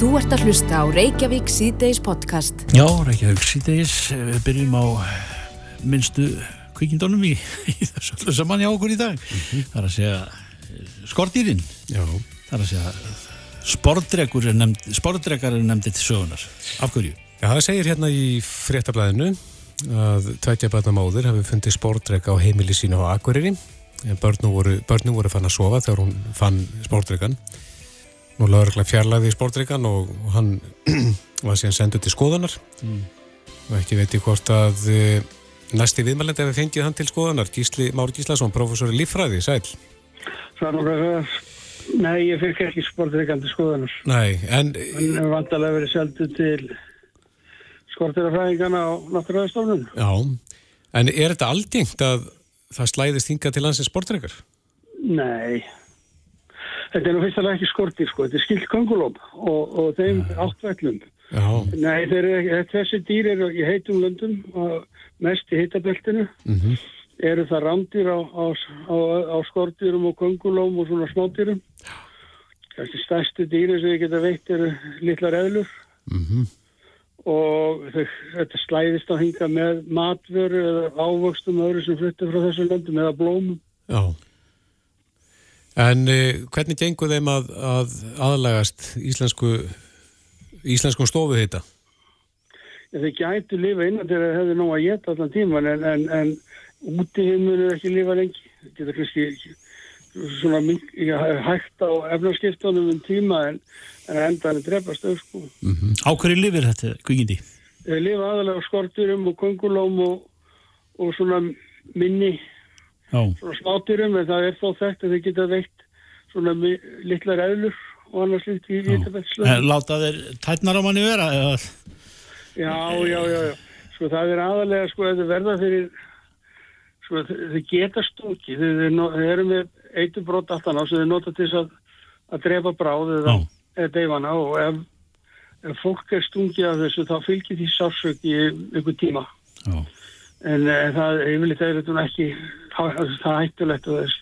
Þú ert að hlusta á Reykjavík síðdeis podcast. Já, Reykjavík síðdeis, við byrjum á minnstu kvikindónum í, í þessu öllu saman hjá okkur í dag. Það er að segja eh, skordýrin, Já, það er að segja sportdregur er nefnd, sportdregar er nefndið til sögunar. Af hverju? Já það segir hérna í fréttablaðinu að tveitja barna móðir hafi fundið spórdreg á heimili sínu á Akureyri en börnum voru, börnum voru fann að sofa þegar hún fann spórdregan Nú laður fjarlæði spórdregan og, og hann var síðan sendur til skoðanar og ekki veit ég hvort að e, næsti viðmælandi hefði fengið hann til skoðanar Gísli Mári Gíslason, professor í líffræði, sæl er Nei, ég fikk ekki sportreikandi skoðanur. Nei, en Hann er vantalega verið seldu til skortirafræðingana á náttúrulega já, en er þetta algengt að það slæðist hinga til hans spórdregar? Nei. Þetta er nú fyrst alveg ekki skortir, sko. Þetta er skilt kongulóm og, og þeim áttvellum. Já, Nei, þeir, eru- þessi dýr eru í heitum löndum mest í hitabeltinu. mhm Eru það rámdýr á, á, á, á skortýrum og kongulóm og svona smádýrum. Þessi stærstu dýri sem við geta veitt eru litlar eðlur. mhm og þau, þetta slæðist á hinga með matvöru eða ávöxtum öðru sem fluttir frá þessum löndum eða blómum. Já. En uh, hvernig gengur þeim að, að aðlagast íslensku, íslenskum stofu þetta? Þau gætu lifa innan til að hefði nóg að geta allan tíman en, en, en úti munur ekki lifa lengi. Það geta kannski svona hægt á efnarskiptunum um tíma en, en endan er drefast þau sko. Á hverju lifir þetta kvikindi? Þau lifa aðalega á skorturum og kongulóm og, og svona minni. Svona smátýrum en það er þó þekkt að þau geta veitt svona litlar eðlur og annars lít í vitabætslega. láta þeir tætnar á manni vera? Eða? Já, já, já, já. Sko það er aðalega sko að þau verða fyrir sko þau geta þau, no- þau eru með eitubrót aftan á sem þau nota til þess að, að drepa bráð eða, eða deyfana og ef, ef fólk er stungið af þessu þá fylgir því sásök í einhver tíma. Já. En e, það yfirleitt er þetta ekki það, er hættulegt og þess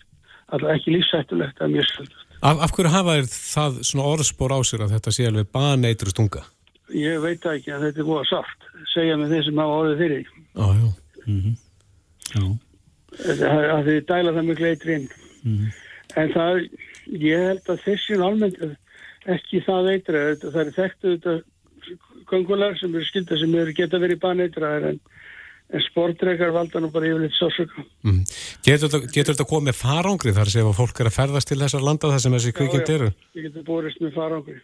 alltaf ekki lífshættulegt, það er mjög svolítið. Af, af hverju hafa þeir það svona orðspor á sér að þetta sé alveg baneitru stunga? Ég veit ekki að þetta er búið sárt, segja með þeir sem hafa orðið fyrir því. Já, já. Já. Þetta- að þið dæla það með gleitri inn. En það, ég held að þessi almennt ekki það eitra, það er þekktu þetta kongular sem eru skilda sem eru geta verið baneitra en, en sportreikar valda nú bara yfirleitt sásöka. Mm. Getur, þetta, komið með farangri þar sem fólk er að ferðast til þessar landa þar sem þessi kvikind eru? Ég getur borist með farangri.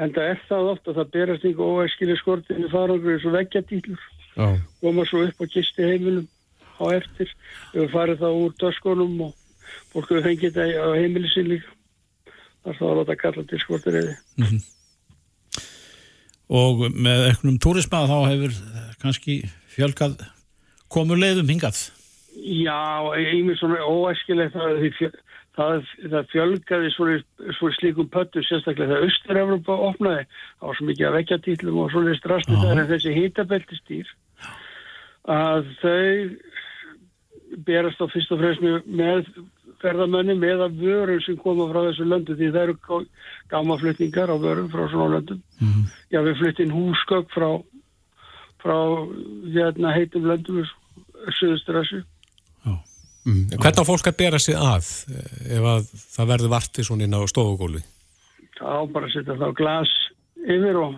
En það er það oft að það berast einhver óæskilir skortið með farangri eins og veggjadýtlur. Já. Koma svo upp á kisti heimilum á eftir. Við farið það úr döskunum og fólk hefur fengið þetta á heimili sín líka. Það er þá að láta kalla til skortireiði. Og með ekkunum túrisma þá hefur kannski fjölgað komur leiðum hingað. Já, einmitt svona óæskilegt það, því fjö- það, það fjölgaði svona, svona slíkum pöttum sérstaklega þegar Östur-Evropa opnaði á svo mikið að vekja títlum og svona strasti Já. það er þessi hitabeltistýr að þau berast á fyrst og fremst með, ferðamönnum eða vörum sem koma frá þessu löndu því það eru gámaflutningar á vörum frá svona löndum. Já, við fluttin húsgögg frá, frá hérna, heitum löndum Suðustrassu. Mm. Hvernig á fólk að bera sig að eh, ef að það verður vartið svona inn á stofugólu? þá bara setja þá glas yfir og,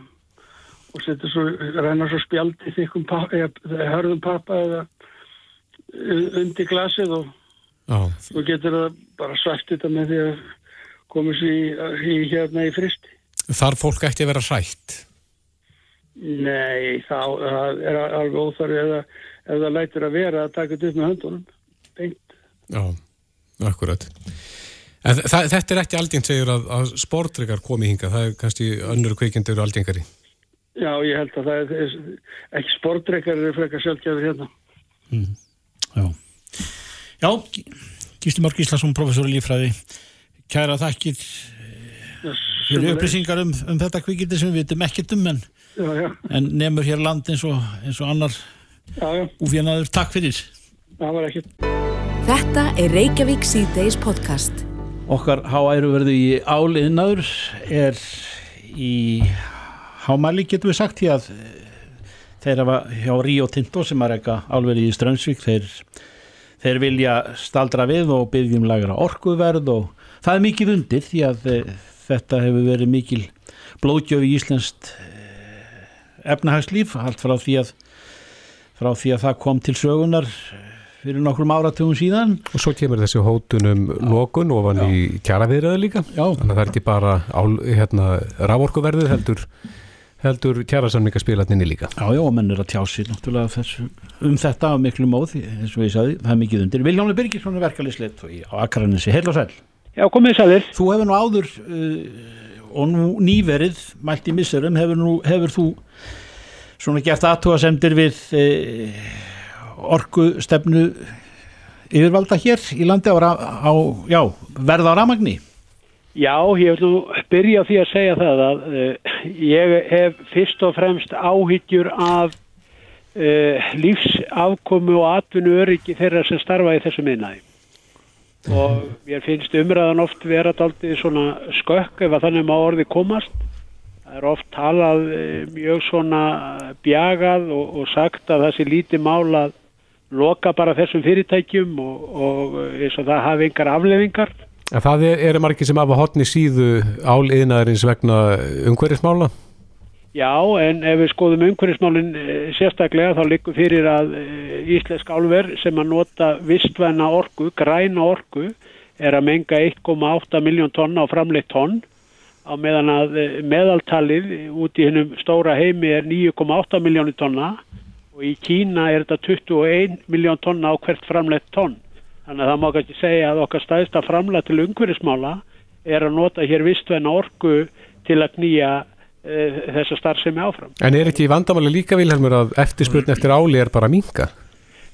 og setja svo, renna svo spjaldi þykkum hörðum pappa eða u- undir glasið og svo getur það bara svæft þetta með því að koma sér í, í hérna í fristi. Þarf fólk ekki að vera hrætt? Nei, þá það er alveg óþarfi eða það lætur að vera að taka þetta upp með höndunum. Beint. Já, akkurat. En þa þetta er ekki algengt segjur að, að sportryggar komi hinga, það er kannski önnur kvikindur algengari. Já, ég held að það er ekki sportreikar eru frekar sjálfgjafir hérna. Já. Já, Gísli Mörg Gíslason, professor í líffræði. Kæra þakkir fyrir upplýsingar um, um þetta kvikindi sem við vitum ekkert um en, Já, já, en nefnur hér land eins og, eins og annar úfjanaður. Takk fyrir. það var ekkert. Þetta er Reykjavík síðdeis podcast. Okkar háæruverði í áliðnaður er í hámæli getur við sagt því að þeir hafa hjá Ríó Tinto sem er eitthvað alveg í Strömsvík þeir, þeir vilja staldra við og byggjum lagra orkuverð og það er mikið undir því að þetta hefur verið mikil blóðgjöf í Íslandst efnahagslíf allt frá því að frá því að það kom til sögunar fyrir nokkrum áratugum síðan og svo kemur þessi hótunum lokun ofan Já. í kjaraviðraðu líka Já. þannig að það er ekki bara hérna, rávorkuverðið heldur heldur kjærasamningarspilatninni líka. Já, já, og menn er að tjá sér náttúrulega þessu, um þetta af miklu móð, eins og ég sagði, það er mikið undir. Viljónu Birgisson er verkefliðsleitt á Akranissi, heil og sæl. Já, komið sælir. Þú hefur nú áður uh, og nú nýverið, mælt í misserum, hefur, nú, hefur þú svona gert aðtúasemdir við uh, orgu stefnu yfirvalda hér í landi á, á já, verða á ramagni? Já, ég vil nú byrja því að segja það að uh, ég hef fyrst og fremst áhyggjur af uh, lífsafkomu og atvinnu öryggi þeirra sem starfa í þessu minnaði. Og mér finnst umræðan oft vera daldið svona skökk ef að þannig má orði komast. Það er oft talað uh, mjög svona bjagað og, og sagt að það sé lítið mál að loka bara þessum fyrirtækjum og, og eins og það hafi yngar aflefingar. En það eru margir sem hafa hotni síðu áliðnaðarins vegna umhverfismála? Já, en ef við skoðum umhverfismálinn eh, sérstaklega þá likur fyrir að eh, Íslensk álver sem að nota vistvæna orgu, græna orgu, er að menga 1,8 miljón tonna á framleitt tonn á meðan að eh, meðaltalið út í hennum stóra heimi er 9,8 miljónir tonna og í Kína er þetta 21 miljón tonna á hvert framleitt tonn. Þannig að það má kannski segja að okkar staðista framlega til umhverfismála er að nota hér vistvæna orgu til að knýja þessa starfsemi áfram. En er ekki vandamáli líka vilhelmur að eftirspurn eftir áli er bara minka?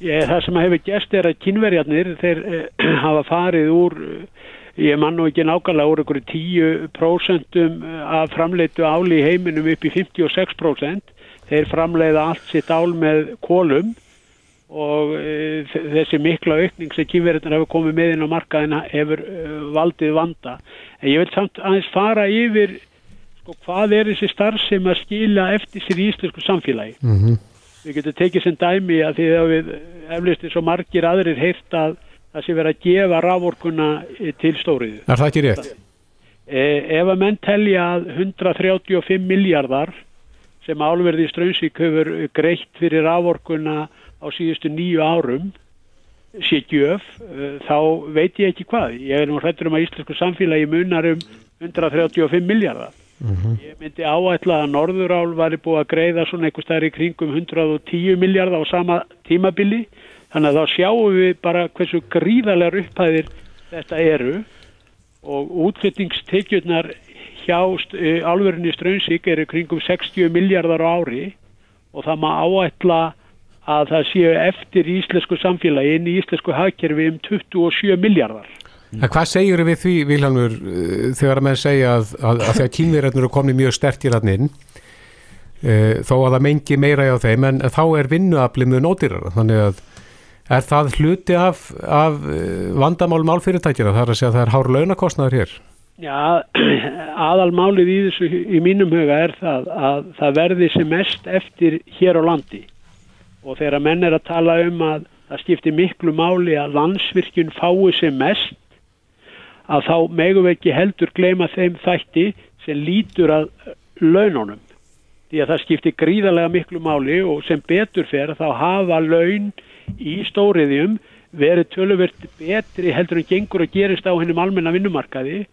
Ég, það sem hefur gæst er að kynverjarnir þeir e, hafa farið úr, ég man nú ekki nákvæmlega úr einhverju 10% af framleitu áli í heiminum upp í 56%. Þeir framleiða allt sitt ál með kólum og e, þessi mikla aukning sem kýmverðin hefur komið með inn á markaðina hefur e, valdið vanda en ég vil samt aðeins fara yfir sko, hvað er þessi starf sem að skila eftir sér í íslensku samfélagi mm -hmm. við getum tekið sem dæmi að því að við eflistir svo margir aðrir heirt að það sé verið að gefa rávorkuna e, til stóriðu Er það ekki rétt? E, ef að menn telja að 135 miljardar sem álverði í Strömsvík hefur greitt fyrir rávorkuna á síðustu nýju árum sé gjöf, eh, þá veit ég ekki hvað. Ég er nú hrættur um að íslensku samfélagi munar um 135 miljardar. Mm -hmm. Ég myndi áætla að Norðurál var búið að greiða svona einhver stær í kringum 110 miljardar á sama tímabili. Þannig að þá sjáum við bara hversu gríðarlegar upphæðir þetta eru og útflyttingstekjurnar hjá alverðinni Strömsík eru kringum 60 miljardar á ári og það má áætla að það séu eftir íslensku samfélagi inn í íslensku hagkerfi um 27 miljardar. En hvað segjur við því, Vilhelmur, eh, þegar að menn segja að, að, að þegar kýmverðarnir eru komni mjög stert í rannin, e, eh, þó að það mengi meira á þeim, en þá er vinnuaflið mjög nótirara, þannig að er það hluti af, af eh, vandamál málfyrirtækjara, þar að segja að það er hár launakostnaður hér? Já, aðalmálið í þessu í mínum huga er það að það verði sem mest eftir hér á landi. Og þegar menn er að tala um að það skiptir miklu máli að landsvirkjun fái sem mest að þá megum við ekki heldur gleyma þeim þætti sem lítur að laununum því að það skiptir gríðarlega miklu máli og sem betur fer þá hafa laun í stóriðjum verið töluvert betri heldur en gengur að gerist á hennum almenna vinnumarkaði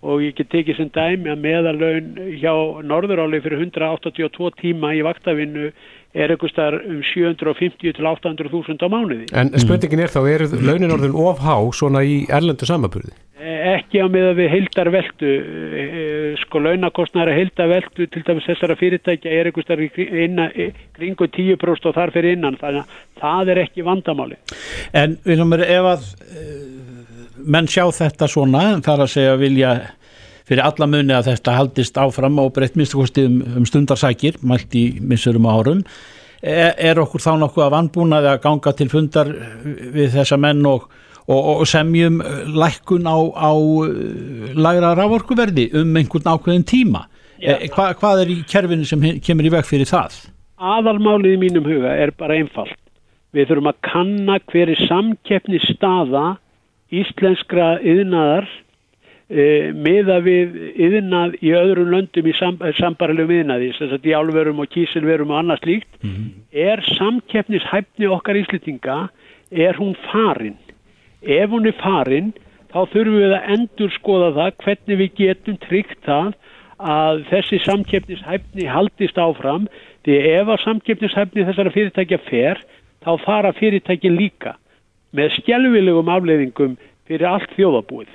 og ég get tekið sem dæmi að meðalaun hjá Norðuráli fyrir 182 tíma í vaktavinnu er eitthvað starf um 750 til 800 þúsund á mánuði. En spurningin er þá, er launin orðin ofhá svona í erlendu samaburði? Ekki á með að við heildar veldu, e, e, sko launakostnæra heildar veldu til dæmis þessara fyrirtækja er eitthvað starf kringu 10% og þar fyrir innan, þannig að það er ekki vandamáli. En við ef að menn sjá þetta svona, þar að segja vilja fyrir alla muni að þetta haldist áfram og breytt minnstakosti um, um stundarsækir mælt í missurum árum er, er okkur þá nokkuð að vannbúnaði að ganga til fundar við þessa menn og, og, og semjum lækkun á, á lægra rávorkuverði um einhvern ákveðin tíma e, hva, hvað er í kerfinu sem kemur í veg fyrir það? aðalmálið í mínum huga er bara einfalt. Við þurfum að kanna hver er samkeppni staða íslenskra yðnaðar e, miða við yðnað í öðrum löndum í sam, sambarlegum yðnaði, þess að í álverum og kísilverum og annað slíkt, er samkeppnishæfni okkar íslitinga, er hún farin? Ef hún er farin, þá þurfum við að endur skoða það hvernig við getum tryggt það að þessi samkeppnishæfni haldist áfram því ef að samkeppnishæfni þessara fyrirtækja fer þá fara fyrirtækin líka með skjálfilegum afleiðingum fyrir allt þjóðabúið.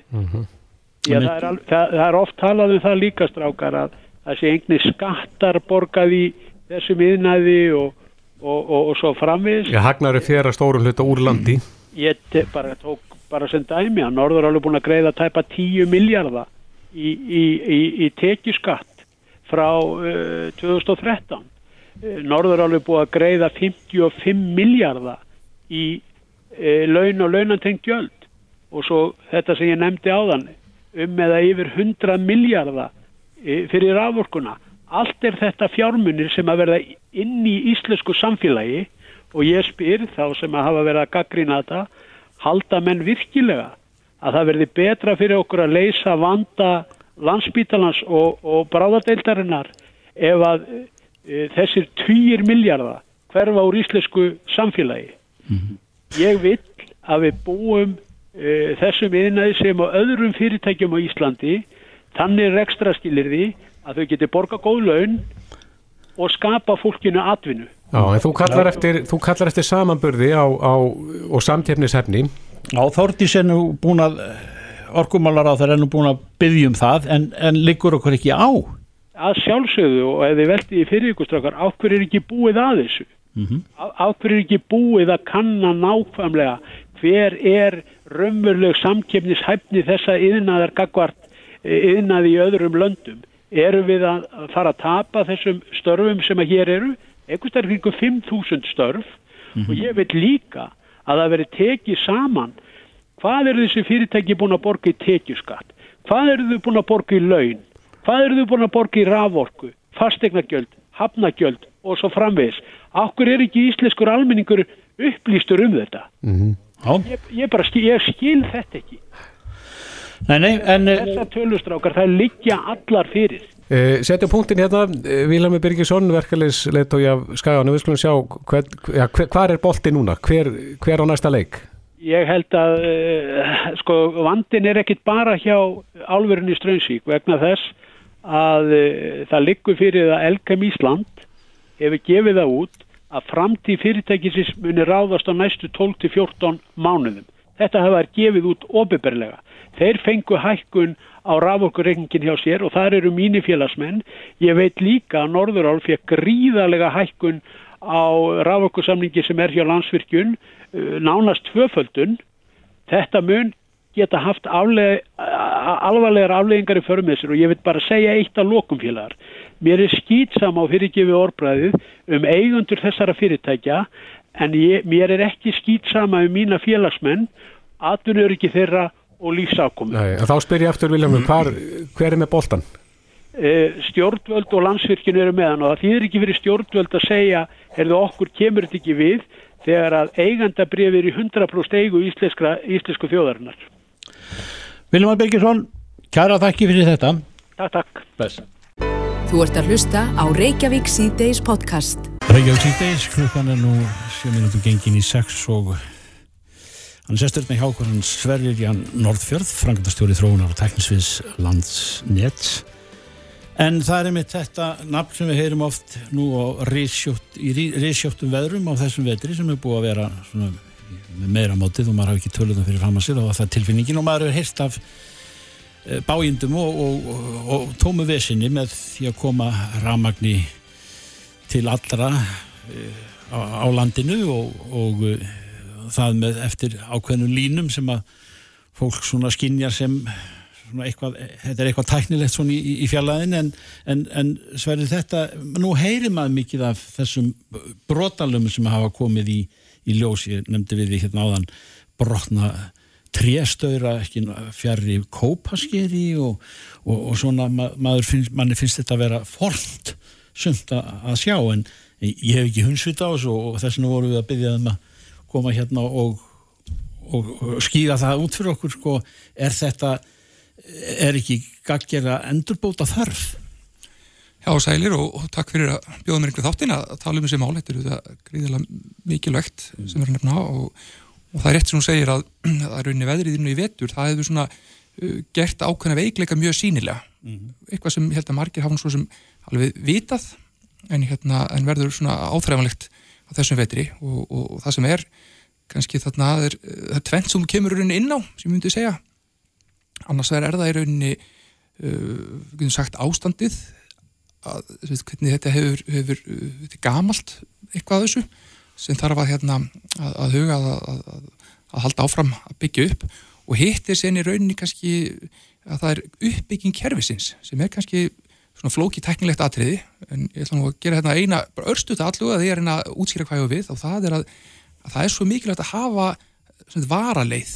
Já, það, er al, það, það er oft talað um það líka strákar að það sé einhvernig skattar borgað í þessum yðnaði og, og, og, og svo framvegis. Já, Hagnar er fjara stórum hluta úr landi. Ég bara tók bara sem dæmi að Norður er alveg búin að greiða tæpa 10 miljardar í, í, í, í tekjuskatt frá uh, 2013. Uh, Norður er alveg búin að greiða 55 miljardar í uh, laun og launantengt gjöld og svo þetta sem ég nefndi áðan um eða yfir 100 miljardar uh, fyrir raforkuna. Allt er þetta fjármunir sem að verða inn í íslensku samfélagi og ég spyr þá sem að hafa verið að gaggrina þetta halda menn virkilega að það verði betra fyrir okkur að leysa vanda landsbítalans og, og bráðadeildarinnar ef að e, þessir týjir miljardar hverfa úr íslensku samfélagi. Ég vil að við búum e, þessum yðnaði sem á öðrum fyrirtækjum á Íslandi þannig rekstra skilir því að þau geti borga góð laun og skapa fólkinu atvinnu. Já, en þú kallar eftir, þú kallar eftir samanburði á, á, og samkeppnishefni. Já, Þórdís er nú búin að orkumálar á það er nú búin að byggja um það en, en liggur okkur ekki á að sjálfsögðu og ef þið veldi í fyrir ykkur strákar, á hverju er ekki búið að þessu? Mhm. Á, á hverju er ekki búið að kanna nákvæmlega hver er raunveruleg samkeppnishæfni þessa yðnaðar gagvart yðnaði í öðrum löndum? Erum við að að fara að tapa þessum störfum sem að hér eru? Eitthvað stærð kringum 5.000 störf og ég veit líka að það veri tekið saman hvað eru þessi fyrirtæki búin að borga í tekjuskatt? Hvað eru þau búin að borga í laun? Hvað eru þau búin að borga í raforku, fastegnagjöld, hafnagjöld og svo framvegis? Akkur er ekki íslenskur almenningur upplýstur um þetta? Já, Ég, ég bara skil, ég skil þetta ekki. nei, nei, en Þessar tölustrákar, það liggja allar fyrir. Uh, setjum punktin hérna, uh, Vilhelmi Birgisson, verkefliðs leitói af Skaganum, við skulum sjá hver, ja, hver, hvar er bolti núna, hver, hver á næsta leik? Ég held að uh, sko, vandin er ekkit bara hjá álverðin í Strömsvík vegna þess að uh, það liggur fyrir að Elkem Ísland hefur gefið það út að framtíð fyrirtækisins muni ráðast á næstu 12-14 mánuðum. Þetta hefur gefið út opiðberlega. Þeir fengu hækkun á raforkureikningin hjá sér og þar eru mínir félagsmenn. Ég veit líka að Norðurál fekk gríðalega hækkun á raforkusamningi sem er hjá landsvirkjun, uh, nánast tvöföldun. Þetta mun geta haft afleg, alvarlegar afleggingar í förmið sér og ég vil bara segja eitt að lokum félagar. Mér er skýtsam á fyrirgefi orðbræðið um eigundur þessara fyrirtækja en ég, mér er ekki skýtsama um mína félagsmenn, atvinnur ekki þeirra og en þá spyr ég aftur Vilhelmi, hvar, hver er með boltan? Eh, stjórnvöld og landsvirkjun eru með hann og það þýðir ekki fyrir stjórnvöld að segja herðu okkur kemur þetta ekki við þegar að eigandabrif er í 100% eigu íslenskra, íslensku þjóðarinnar. Viljum Birgisson, kæra þakki fyrir þetta Takk, takk. Bless. Þú ert að hlusta á Reykjavík C-Days podcast. Reykjavík síðdeis, klukkan er nú 7 minútur gengin í 6 og hann sestur með hjá okkur hann Sverrir Jan Norðfjörð, frangandastjóri þróunar og teknisviðs landsnett. En það er einmitt þetta nafn sem við heyrum oft nú á risjótt, í risjóttum veðrum á þessum vetri sem er búið að vera svona með meira mótið og maður hafi ekki töluðum fyrir fram að sér og það er tilfinningin og maður hefur heyrt af eh, bájendum og, og, og, og tómu vesinni með því að koma ramagni til allra eh, á, á landinu og eh, það með eftir ákveðnum línum sem að fólk svona skinjar sem svona eitthvað, þetta er eitthvað tæknilegt svona í, í fjallaðin en, en, en sverið þetta, nú heyrir maður mikið af þessum brotalum sem hafa komið í, í ljós, ég nefndi við því hérna áðan brotna tréstöðra ekki fjari kópaskeri og, og, og svona ma maður finnst, manni finnst þetta að vera fornt sumt að, sjá en ég hef ekki hundsvita á þessu og þess vegna vorum við að byggja þeim að koma hérna og, og, og skýra það út fyrir okkur sko, er þetta er ekki gaggjara endurbóta þarf Já, sælir og, og takk fyrir að bjóða mér einhverju þáttin að tala um þessi mál, þetta er gríðilega mikilvægt sem er að nefna og, og það er rétt sem hún segir að það er rauninni veðriðinu í vetur, það hefur svona uh, gert ákveðna veikleika mjög sínilega mm -hmm. eitthvað sem held að margir hafa svo sem alveg vitað en, hérna, en verður svona áþræfanlegt á þessum vetri og, og það sem er kannski þarna það er, það er tvent sem kemur rauninni inn á sem ég myndi segja. Annars er það í rauninni uh, sagt ástandið að, hvernig þetta hefur, hefur þetta er gamalt eitthvað þessu sem þarf að, hérna, að, að huga að, að halda áfram að byggja upp. Og hitt er sen í rauninni kannski að það er uppbygging kervisins sem er kannski svona flóki teknilegt atriði en ég ætla nú að gera hérna eina örstuða alluga að ég er hérna að útskýra hvað ég við og það er að það er svo mikilvægt að hafa svona varaleið,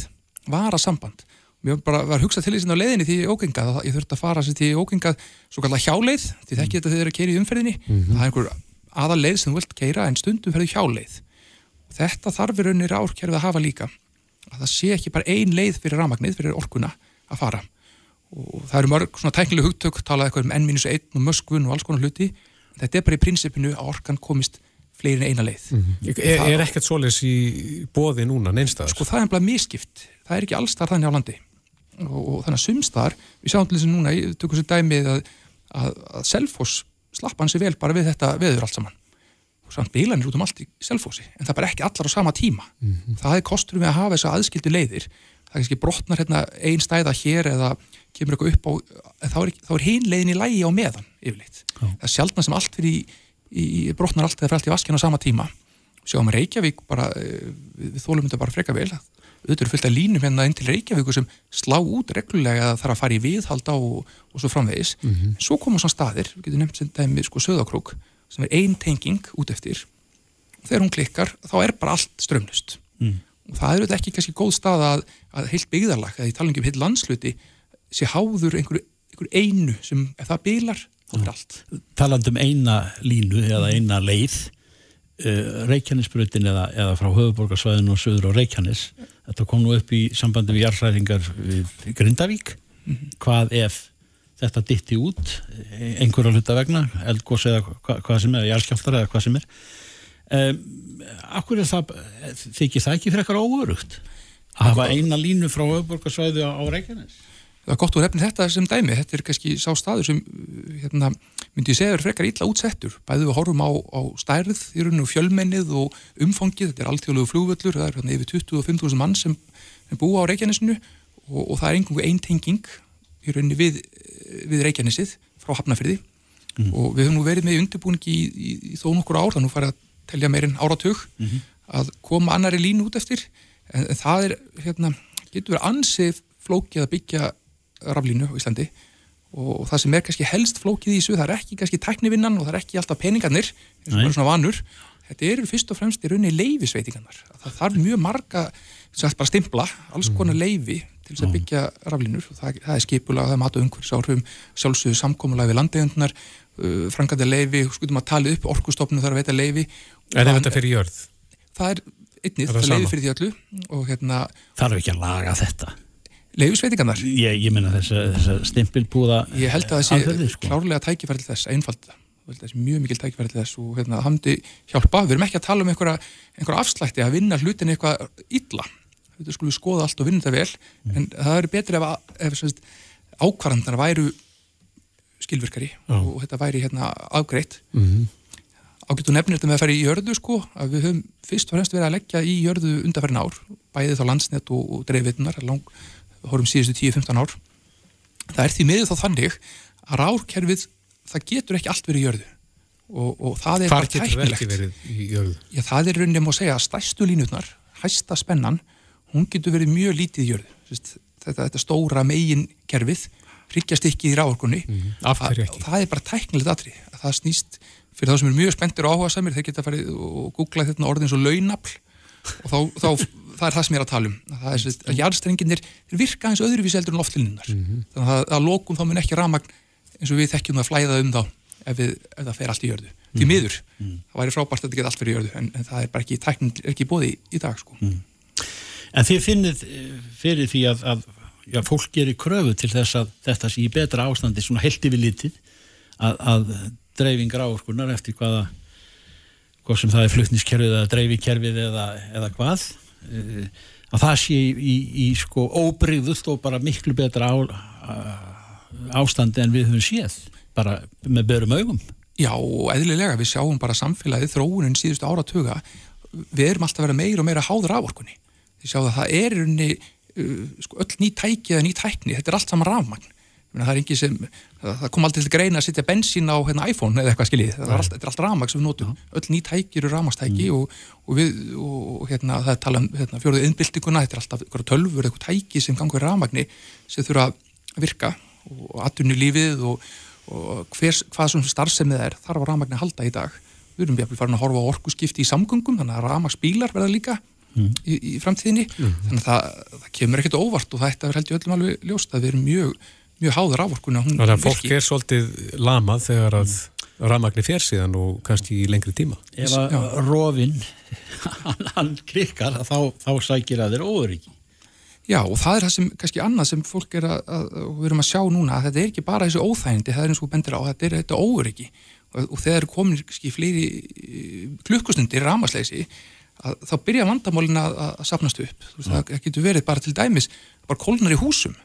varasamband. Mér bara var hugsað til því sem á leiðinni því ógengað, ég þurfti að fara því ógengað svo kallar hjáleið, því þekki þetta þegar þeir eru að keira í umferðinni, mm -hmm. það er einhver aðal leið sem þú vilt keira en stundum ferðu hjáleið. Og þetta þarfir raunir árkerfið að hafa líka að það sé ekki bara ein leið fyrir ramagnið, fyrir orkuna að fara og það eru mörg svona tæknileg hugtök talað eitthvað um N-1 og möskvun og alls konar hluti. Þetta er bara í prinsipinu að orkan komist fleiri en eina leið. Mm -hmm. Er, er ekkert svoleis í bóði núna neinstæðar? Sko það er bara miskipt, það er ekki allstar þannig á landi. Og, og þannig að sumstar, við sjáum til þess að núna, ég tökum sér dæmið að, að, að Selfoss slapp hann sér vel bara við þetta veður allt saman. Og samt bílanir út um allt í Selfossi en það er bara ekki allar á sama tíma. Mm -hmm. það er kostur við að hafa þessa aðskildu leiðir. Það er kannski brotnar hérna einn stæða hér eða kemur eitthvað upp á þá er, er hinn leiðin í lægi á meðan yfirleitt, Já. það er sjálfna sem allt fyrir í, í brotnar allt eða fyrir allt í vaskina á sama tíma sjáum Reykjavík bara eh, við þólum þetta bara freka vel auðvitað eru fullt af línum hérna inn til Reykjavíku sem slá út reglulega að það er að fara í viðhalda og, og svo framvegis mm -hmm. svo koma svona staðir, við getum nefnt sem dæmi sko söðakrók, sem er ein tenging út eftir, þegar hún klikkar þá er bara allt strömlust mm. og það eru þetta ekki kannski góð stað að, að heilt byggðarlag, að í talangi um heilt landsluti sé háður einhver, einhver einu sem ef það bylar, þá er allt. Taland um eina línu eða eina leið uh, Reykjanesbrutin eða, eða frá höfuborgarsvæðinu og söður á Reykjanes þetta kom nú upp í sambandi við jarðræðingar við Grindavík. Mm -hmm. hvað ef þetta ditti út einhverja hluta vegna eldgós eða hva, hvað sem er, jarðskjáltar eða hvað sem er? Um, Akkur er það þykir það ekki fyrir eitthvað óörugt að hafa eina línu frá höfuborgarsvæðu á, á Reykjanes það er gott úr hefni þetta sem dæmi, þetta er kannski sá staður sem hérna, myndi ég segja er frekar illa útsettur, bæðið við horfum á, á stærð í rauninu fjölmennið og umfangið, þetta er alltjóðlegu flúvöllur, það er hérna, yfir 25.000 mann sem, sem búa á Reykjanesinu og, og það er einhverju eintenging í rauninu við, við Reykjanesið frá Hafnafyrði mm. og við höfum nú verið með undirbúningi í, í, í þó nokkur ár, þannig að fara að telja meirinn áratug mm -hmm. að koma annari línu út eftir. En, en það er, hérna, getur verið ansið flókið að byggja raflínu á Íslandi og það sem er kannski helst flókið í þessu, það er ekki kannski tæknivinnan og það er ekki alltaf peningarnir eins og bara svona vanur, þetta eru fyrst og fremst í rauninni leifisveitingarnar það þarf mjög marga, sem bara stimpla alls konar mm. leifi til þess að byggja raflínur. Og það, það er skipulag það er mat og umhverfis áhrifum, sjálfsögðu samkómulag við landegundunar, uh, frangandi leifi skutum að tala upp, orkustofnum þarf að veita leifi Er þetta fyrir jörð? Það er einnið, það, það leifi fyrir því öllu og hérna Þarf ekki að laga þetta leifisveitingarnar ég, ég menna þess að stimpilbúða ég held að það sé sko. klárlega tækifærið þess einfalda, mjög mikil tækifærið þess og hérna, hamdi hjálpa. Við erum ekki að tala um einhverja, einhverja afslætti að vinna hlutin eitthvað illa. Þetta skulum við skoða allt og vinna þetta vel. Mm. en það eru betri ef, ef ákvarðandar væru skilvirkari mm. og þetta væri hérna afgreitt. Mm ágættu nefnir þetta með að færi í jörðu sko að við höfum fyrst og fremst verið að leggja í jörðu undarfærin ár, bæðið þá landsnett og, og dreifvitunar lang horfum síðustu 10-15 ár. Það er því miður þá þannig að rárkerfið, það getur ekki allt verið í jörðu. Og, og það er Hvar bara tæknilegt. Já, það er rauninni að segja að stæstu línutnar hæsta spennan, hún getur verið mjög lítið í jörðu. Þetta, þetta stóra megin kerfið hryggjast ekki í ráorkunni mm, það er bara tæknilegt aðri að það snýst fyrir þá sem eru mjög spenntir og áhuga samir þeir geta farið og googla þetta orðin svo launafl. Og þá, þá það er það sem ég er að tala um það er að jarðstrenginir virka eins öðruvísi eldur en loftlínunnar mm -hmm. þannig að, að lókum þá mun ekki ramagn eins og við þekkjum að flæða um þá ef, við, ef það fer allt í jörðu því mhm. miður, mm -hmm. það væri frábært að þetta get allt fyrir jörðu en, en það er bara ekki, tækning er ekki bóði í, í dag sko. mm. En þið finnið fyrir því að, að já, fólk gerir kröfu til þess að þetta sé í betra ástandi svona held yfir litið að, að dreifingar áorkunar eftir hvaða hvað sem það er flutniskerfið eða dreifikerfið eða, eða hvað að það sé í, í, sko óbreyðust og bara miklu betra á, ástandi en við höfum séð bara með berum augum. Já, eðlilega, við sjáum bara samfélagið þróunin síðustu áratuga. Við erum alltaf að vera meira og meira háður af orkunni við sjáum að það er unni, uh, sko, öll ný tæki eða ný tækni, þetta er allt saman rafmagn það er ekki sem, það kom alltaf til greina að setja bensín á hérna, iPhone eða eitthvað skiljið, þetta er allt, allt rafmagn sem við notum ja. öll ný tæki eru rafmagstæki mm. og, og, við, og hérna, það er talað um hérna, fjóruðið innbyltinguna, þetta er alltaf tölfur eitthvað tæki sem gangur rafmagni sem þurfa að virka og aðtunni lífið og, og hvers, hvað sem starfsemið er þarf að rafmagni halda í dag við erum við að fara að horfa á orkuskipti í samgöngum þannig að rafmagsbílar verða líka mm. í, í framtíðinni mm. þannig að það, það kemur ekkert óvart og þetta er held ég öllum alveg ljóst að við erum mjög mjög háður ávorkuna Þannig að fólk er svolítið lamað þegar að rafmagni fer síðan og kannski í lengri tíma. Ef að rofinn hann, hann krikkar þá, þá sækir að þeir óöryggi. Já og það er það sem kannski annað sem fólk er að, að við erum að sjá núna að þetta er ekki bara þessu óþægindi, það er eins og bendir á þetta er þetta óöryggi. Og, og þegar komin kannski fleiri eh, klukkustundir rámasleysi þá byrja vandamólin að, að sapnast upp, veist, það getur verið bara til dæmis bara kólnar í húsum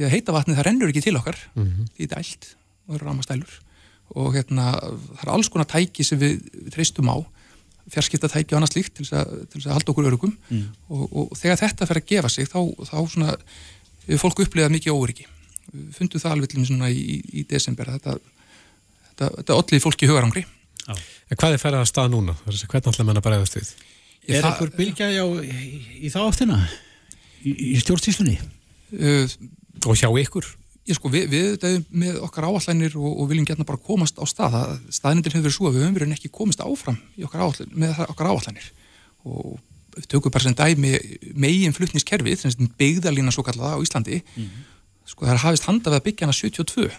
því að heita vatni það rennur ekki til okkar mm -hmm. því þetta er allt og eru ramastælur og hérna það er alls konar tæki sem við, við treystum á fjarskiptatæki og annað slíkt til þess að halda okkur örugum mm. og, og þegar þetta fer að gefa sig þá, þá svona, fólk upplegað mikið óryggi við fundum það alveg svona í, í, í desember þetta, þetta, þetta allir fólki hugarangri ah. En hvað er ferðað að stað núna? Hvernig ætla menn að bregðast við? Er einhver bylgja í, í þá áttina? Í stjórnstíslunni? Uh, og hjá ykkur? Ég sko, við, við með okkar áallanir og, og viljum gætna bara komast á stað. Staðnindir hefur verið svo að við höfum verið ekki komist áfram okkar áallan, með okkar áallanir og við tökum bara sem dæmi megin flutniskerfið, byggðalína svo kallaða á Íslandi mm -hmm. sko það er hafist handað að byggja hana 72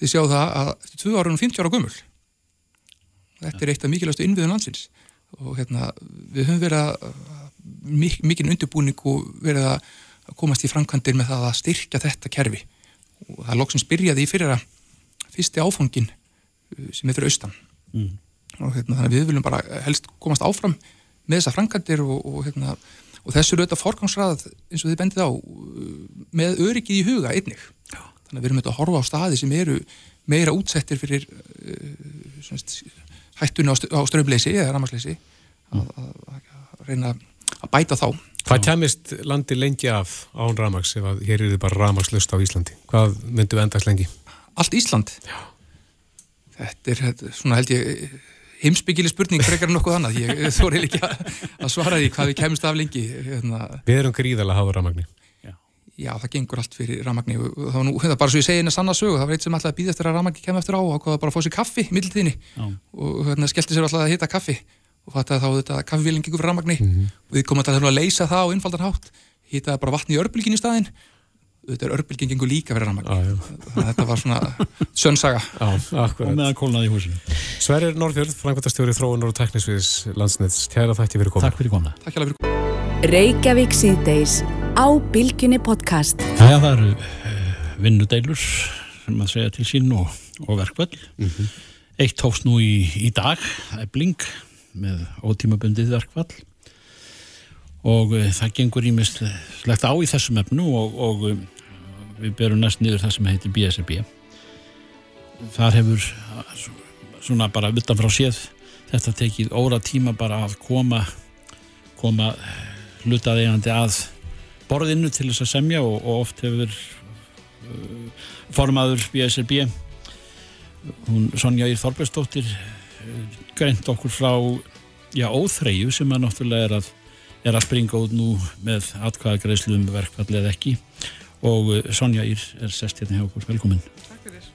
þið sjáu það að 2 ára og 50 ára gummul þetta er eitt af mikilvægastu innviðun landsins. Og hérna, við höfum verið að mikinn undirbúning og verið að að komast í framkvæmdir með það að styrkja þetta kerfi og það loksins byrjaði í fyrir að fyrsti áfangin uh, sem er fyrir austan mm. og hérna, þannig að við viljum bara helst komast áfram með þessa framkvæmdir og, og, hérna, og þessu eru auðvitað forgangsrað eins og þið bendið á uh, með öryggið í huga einnig Já. þannig að við erum auðvitað að horfa á staði sem eru meira útsettir fyrir uh, hættunni á ströfleysi eða rammarsleysi að, að, að reyna að bæta þá Hvað kemist landi lengi af án ramags ef að hér eru þið bara ramagslust á Íslandi? Hvað myndu endast lengi? Allt Ísland? Já. Þetta er, þetta er svona held ég heimsbyggileg spurning frekar en nokkuð annað. Ég þóri ekki að svara því hvað við kemist af lengi. Hérna. Við erum gríðalega að hafa ramagni. Já. Já, það gengur allt fyrir ramagni. Það var nú, hérna, bara svo ég segi eina sanna sögu, það var eitt sem alltaf býð eftir að ramagni kemur eftir á og bara að fá sér kaffi og fattaði þá þetta kaffevíling ykkur framagni mm -hmm. og við komum að, að leysa það á innfaldan hátt hýtaði bara vatni í örbylgin í staðin þetta er örbylgin gengur líka verið framagni ah, þetta var svona sönnsaga og meðan kólnaði í húsinu. Sverrir Norðfjörð, frangværtastjóri þróunar og teknisviðs landsnett, kæra þætti fyrir koma Takk fyrir koma Reykjavík síðdeis á Bilginni podcast. Jæja, það eru uh, vinnudeilur sem að segja til sín og, og verkvöld mm -hmm. Eitt tókst nú í, í dag, það er Bling með ótímabundið verkvall og uh, það gengur ímislegt á í þessum efnu og, og uh, við berum næst niður það sem heitir BSRB þar hefur svona bara utan frá séð þetta tekið óra tíma bara að koma koma hlutaðegandi að borðinu til þess að semja og, og oft hefur uh, formaður BSRB hún Sonja Ír Þorbergsdóttir greint okkur frá já, óþreyju sem að náttúrulega er að, er að springa út nú með atkvæða greiðslu um verkfallið ekki. Og eh, Sonja Ír er sest hérna hjá okkur, velkomin. Takk fyrir.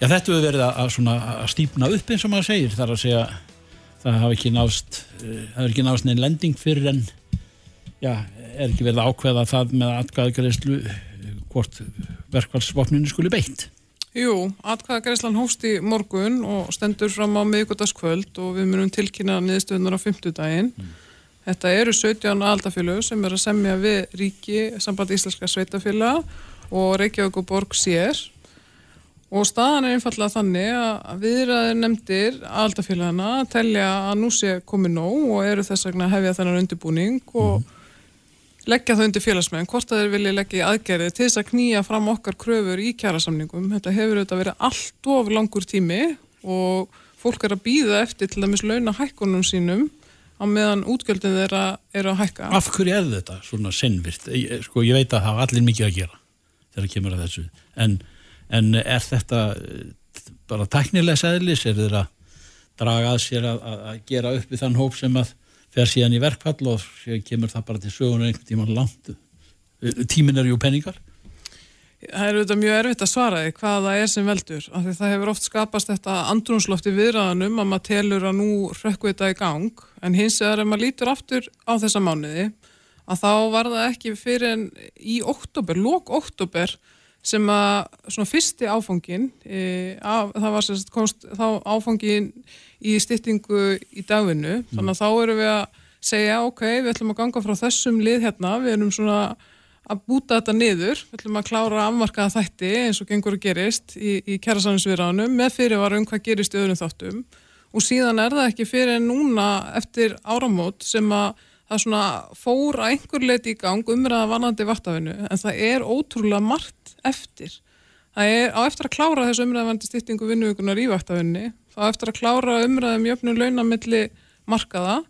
Já, þetta hefur verið að, að, að stýpna upp eins og maður segir, þar að segja það hafi ekki nást uh, það er ekki nást neinn lending fyrir en já, er ekki verið að ákveða það með atkvæðagreyslu hvort verkvælsvopninu skuli beitt Jú, atkvæðagreyslan hófst í morgun og stendur fram á miðgutaskvöld og við munum tilkynna niðurstöðunar á fymtudaginn. Mm. Þetta eru 17 aldafélög sem er að semja við ríki, samband íslenska sveitafélag og Reykjavík og Borg sér og staðan er einfallega þannig að viðræðir nefndir aldafélagana telja að nú sé komið nóg og eru þess vegna hefja þennan undirbúning og mm leggja það undir félagsmenn, hvort að þeir vilja leggja í aðgerði til þess að knýja fram okkar kröfur í kjærasamningum. Þetta hefur auðvitað verið allt of langur tími og fólk er að býða eftir til dæmis launa hækkunum sínum á meðan útgjöldin þeirra er að hækka. Af hverju er þetta svona sinnvirt? Sko ég veit að hafa allir mikið að gera þegar það kemur að þessu. En, en er þetta eh, bara tæknilega sæðlis? Er þeirra draga að sér að, að gera upp við þann hóp sem að fer síðan í verkfall og kemur það bara til sögunar einhvern tíman langt. Tímin er ju peningar. Það er auðvitað mjög erfitt að svara því hvað það er sem veldur af því það hefur oft skapast þetta andrunslofti viðræðanum að maður telur að nú rökku þetta í gang. En hins vegar ef maður lítur aftur á þessa mánuði að þá var það ekki fyrir en í oktober, lók oktober sem að svona fyrsti áfangin e, af, það var sérst komst þá áfangin í styttingu í dagvinnu. Mm. þannig að þá erum við að segja ok, við ætlum að ganga frá þessum lið hérna, við erum svona að búta þetta niður, við ætlum að klára að afmarkaða þætti eins og gengur að gerist í, í kærasanninsviðránum með fyrirvarum hvað gerist í öðrum þáttum. Og síðan er það ekki fyrir núna eftir áramót sem að það svona fór að einhver leiti í gang umræða vanandi vartafinu en það er ótrúlega margt eftir. Það er á eftir að klára þessu umræðavandi stýttingu vinnuvíkunar í vartafinni þá eftir að klára umræðum jöfnum launamilli markaða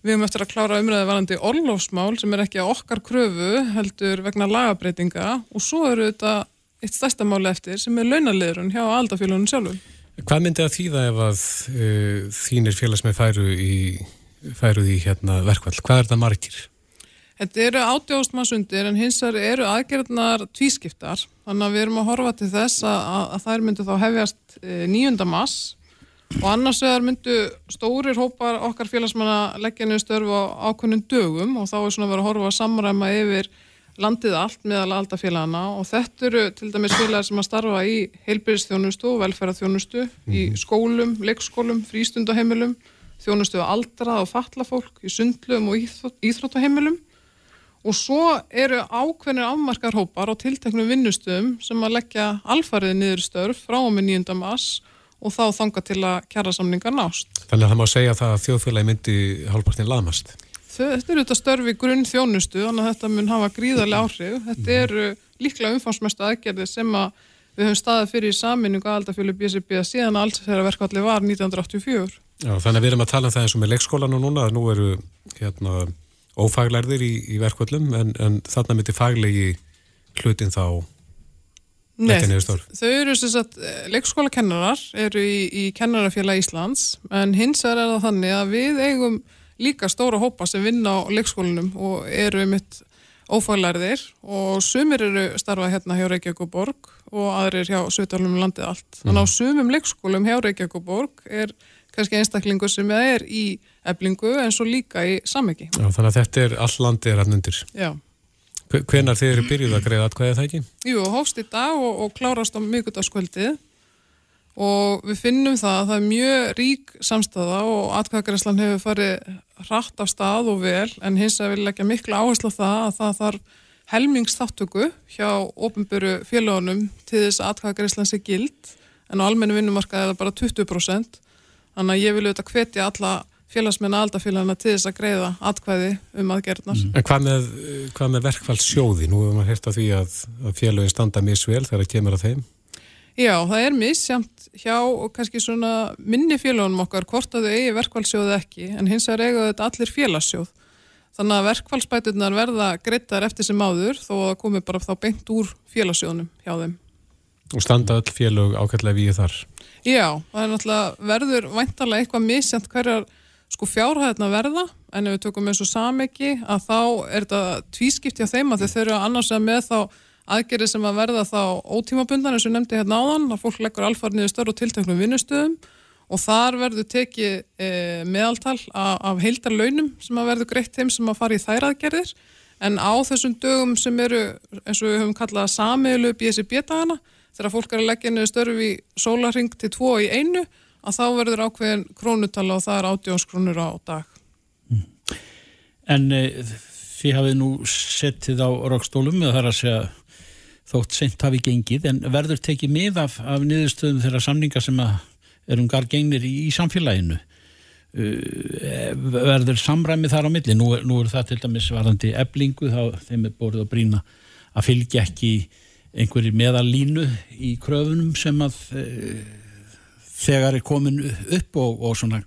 við höfum eftir að klára umræði varandi orlofsmál sem er ekki að okkar kröfu heldur vegna lagabreitinga og svo eru þetta eitt stærsta máli eftir sem er launaliðrun hjá aldafélunum sjálfum. Hvað myndi að þýða ef að uh, þínir félagsmið færu í, færu í hérna, verkvall? Hvað er það margir? Þetta eru átjóðsmassundir en hins vegar eru aðgerðnar tvískiptar þannig að við erum að horfa til þess að, að, að þær myndu þá hefjast 9. Eh, mass og annars vegar myndu stórir hópar okkar félagsmanna leggja niður störfu á ákunnum dögum og þá er svona verið að horfa að samræma yfir landið allt meðal aldafélagana og þetta eru til dæmis félagar sem að starfa í heilbyrðisþjónustu og velferðarþjónustu mm -hmm. í mhm. skólum, leikskólum, frístundaheimilum þjónustu á aldrað og fatlafólk í sundlum og íþróttaheimilum og svo eru ákveðnir afmarkarhópar á tilteknum vinnustöðum sem að leggja alfarið niður störf frá og með 9. mass og þá þanga til að kjæra samningar nást. Þannig að það má segja það að þjóðfélagi myndi halvpartin laðmast? Þetta eru þetta störfi grunn þjónustu, þannig að þetta mun hafa gríðarlega áhrif. Þetta mhm. eru líklega umfangsmestu aðgerði sem að við höfum staðið fyrir í saminningu aðaldafjölu BSB síðan að alls þeirra verkvalli var 1984. Já, þannig að við erum að tala um það eins og með leikskólanum núna, að nú eru hérna, ófaglærðir í, í verkvallum en, en þarna myndi faglegi hlutin þá Nei, þau eru sem sagt, eh, leikskóla kennarar eru í, í kennarafélag Íslands en hins er það þannig að við eigum líka stóra hópa sem vinna á leikskólanum og eru mitt ófælarðir og sumir eru starfað hérna hjá Reykjavík og Borg og aðrir hjá Sveitarlunum um landið allt. Þannig á sumum leikskólum hjá Reykjavík og Borg er kannski einstaklingur sem er í eblingu en svo líka í samviki. Þannig að þetta er all landið er hann undir. Já. Hvenar þið eru byrjuð að greiða atkvæðið það ekki? Jú, hófst í dag og, og klárast á mjögutaskvöldið og við finnum það að það er mjög rík samstæða og atkvæðagreislan hefur farið hratt af stað og vel en hins að við leggja miklu áherslu á það að það þarf helmingsþáttöku hjá ofinböru félagunum til þess að atkvæðagreislan sé gild en á almennu vinnumarkaði er það bara 20% þannig að ég vil auðvitað hvetja alla félagsmenn aðaldafélagina til þess að greiða atkvæði um aðgerðnar. Mm. En hvað með, hvað með verkfallssjóði? Nú hefur maður hert á því að, að félagin standa misvel þegar það kemur að þeim. Já, það er misjamt hjá og kannski svona minni félagunum okkar hvort að þau eigi verkfallssjóði ekki en hins vegar eiga þetta allir félagssjóð. Þannig að verkfallsbæturnar verða greittar eftir sem áður þó að komi bara þá beint úr félagssjóðunum hjá þeim. Og standa öll félag ákveðlega við þar? Já, það er náttúrulega verður væntalega eitthvað misjant hverjar sko fjárhæðina verða en ef við tökum eins og samegi að þá er þetta tvískipti á þeim að þau þurfa annars að með þá aðgerið sem að verða þá ótímabundan eins og nefndi hérna áðan að fólk leggur alfar niður störru og tilteknum vinnustöðum og þar verður tekið e, meðaltal af, af heildarlaunum sem að verður greitt þeim sem að fara í þæraðgerðir en á þessum dögum sem eru eins og við höfum kallað samiðlu BSB-dagana þegar fólk er að leggja niður störfi í sólaring til tvo í einu að þá verður ákveðin krónutala og það er átjónskrónur á dag. Mm. En e, þið hafið nú settið á rokkstólum eða þar að segja þótt sent hafi gengið en verður tekið mið af, af niðurstöðum þeirra samninga sem að erum gargengnir í, í samfélaginu uh, verður samræmi þar á milli nú, nú er það til dæmis varðandi eblingu þá þeim er bórið að brína að fylgja ekki einhverjir meðalínu í kröfunum sem að uh, þegar er komin upp og, og svona,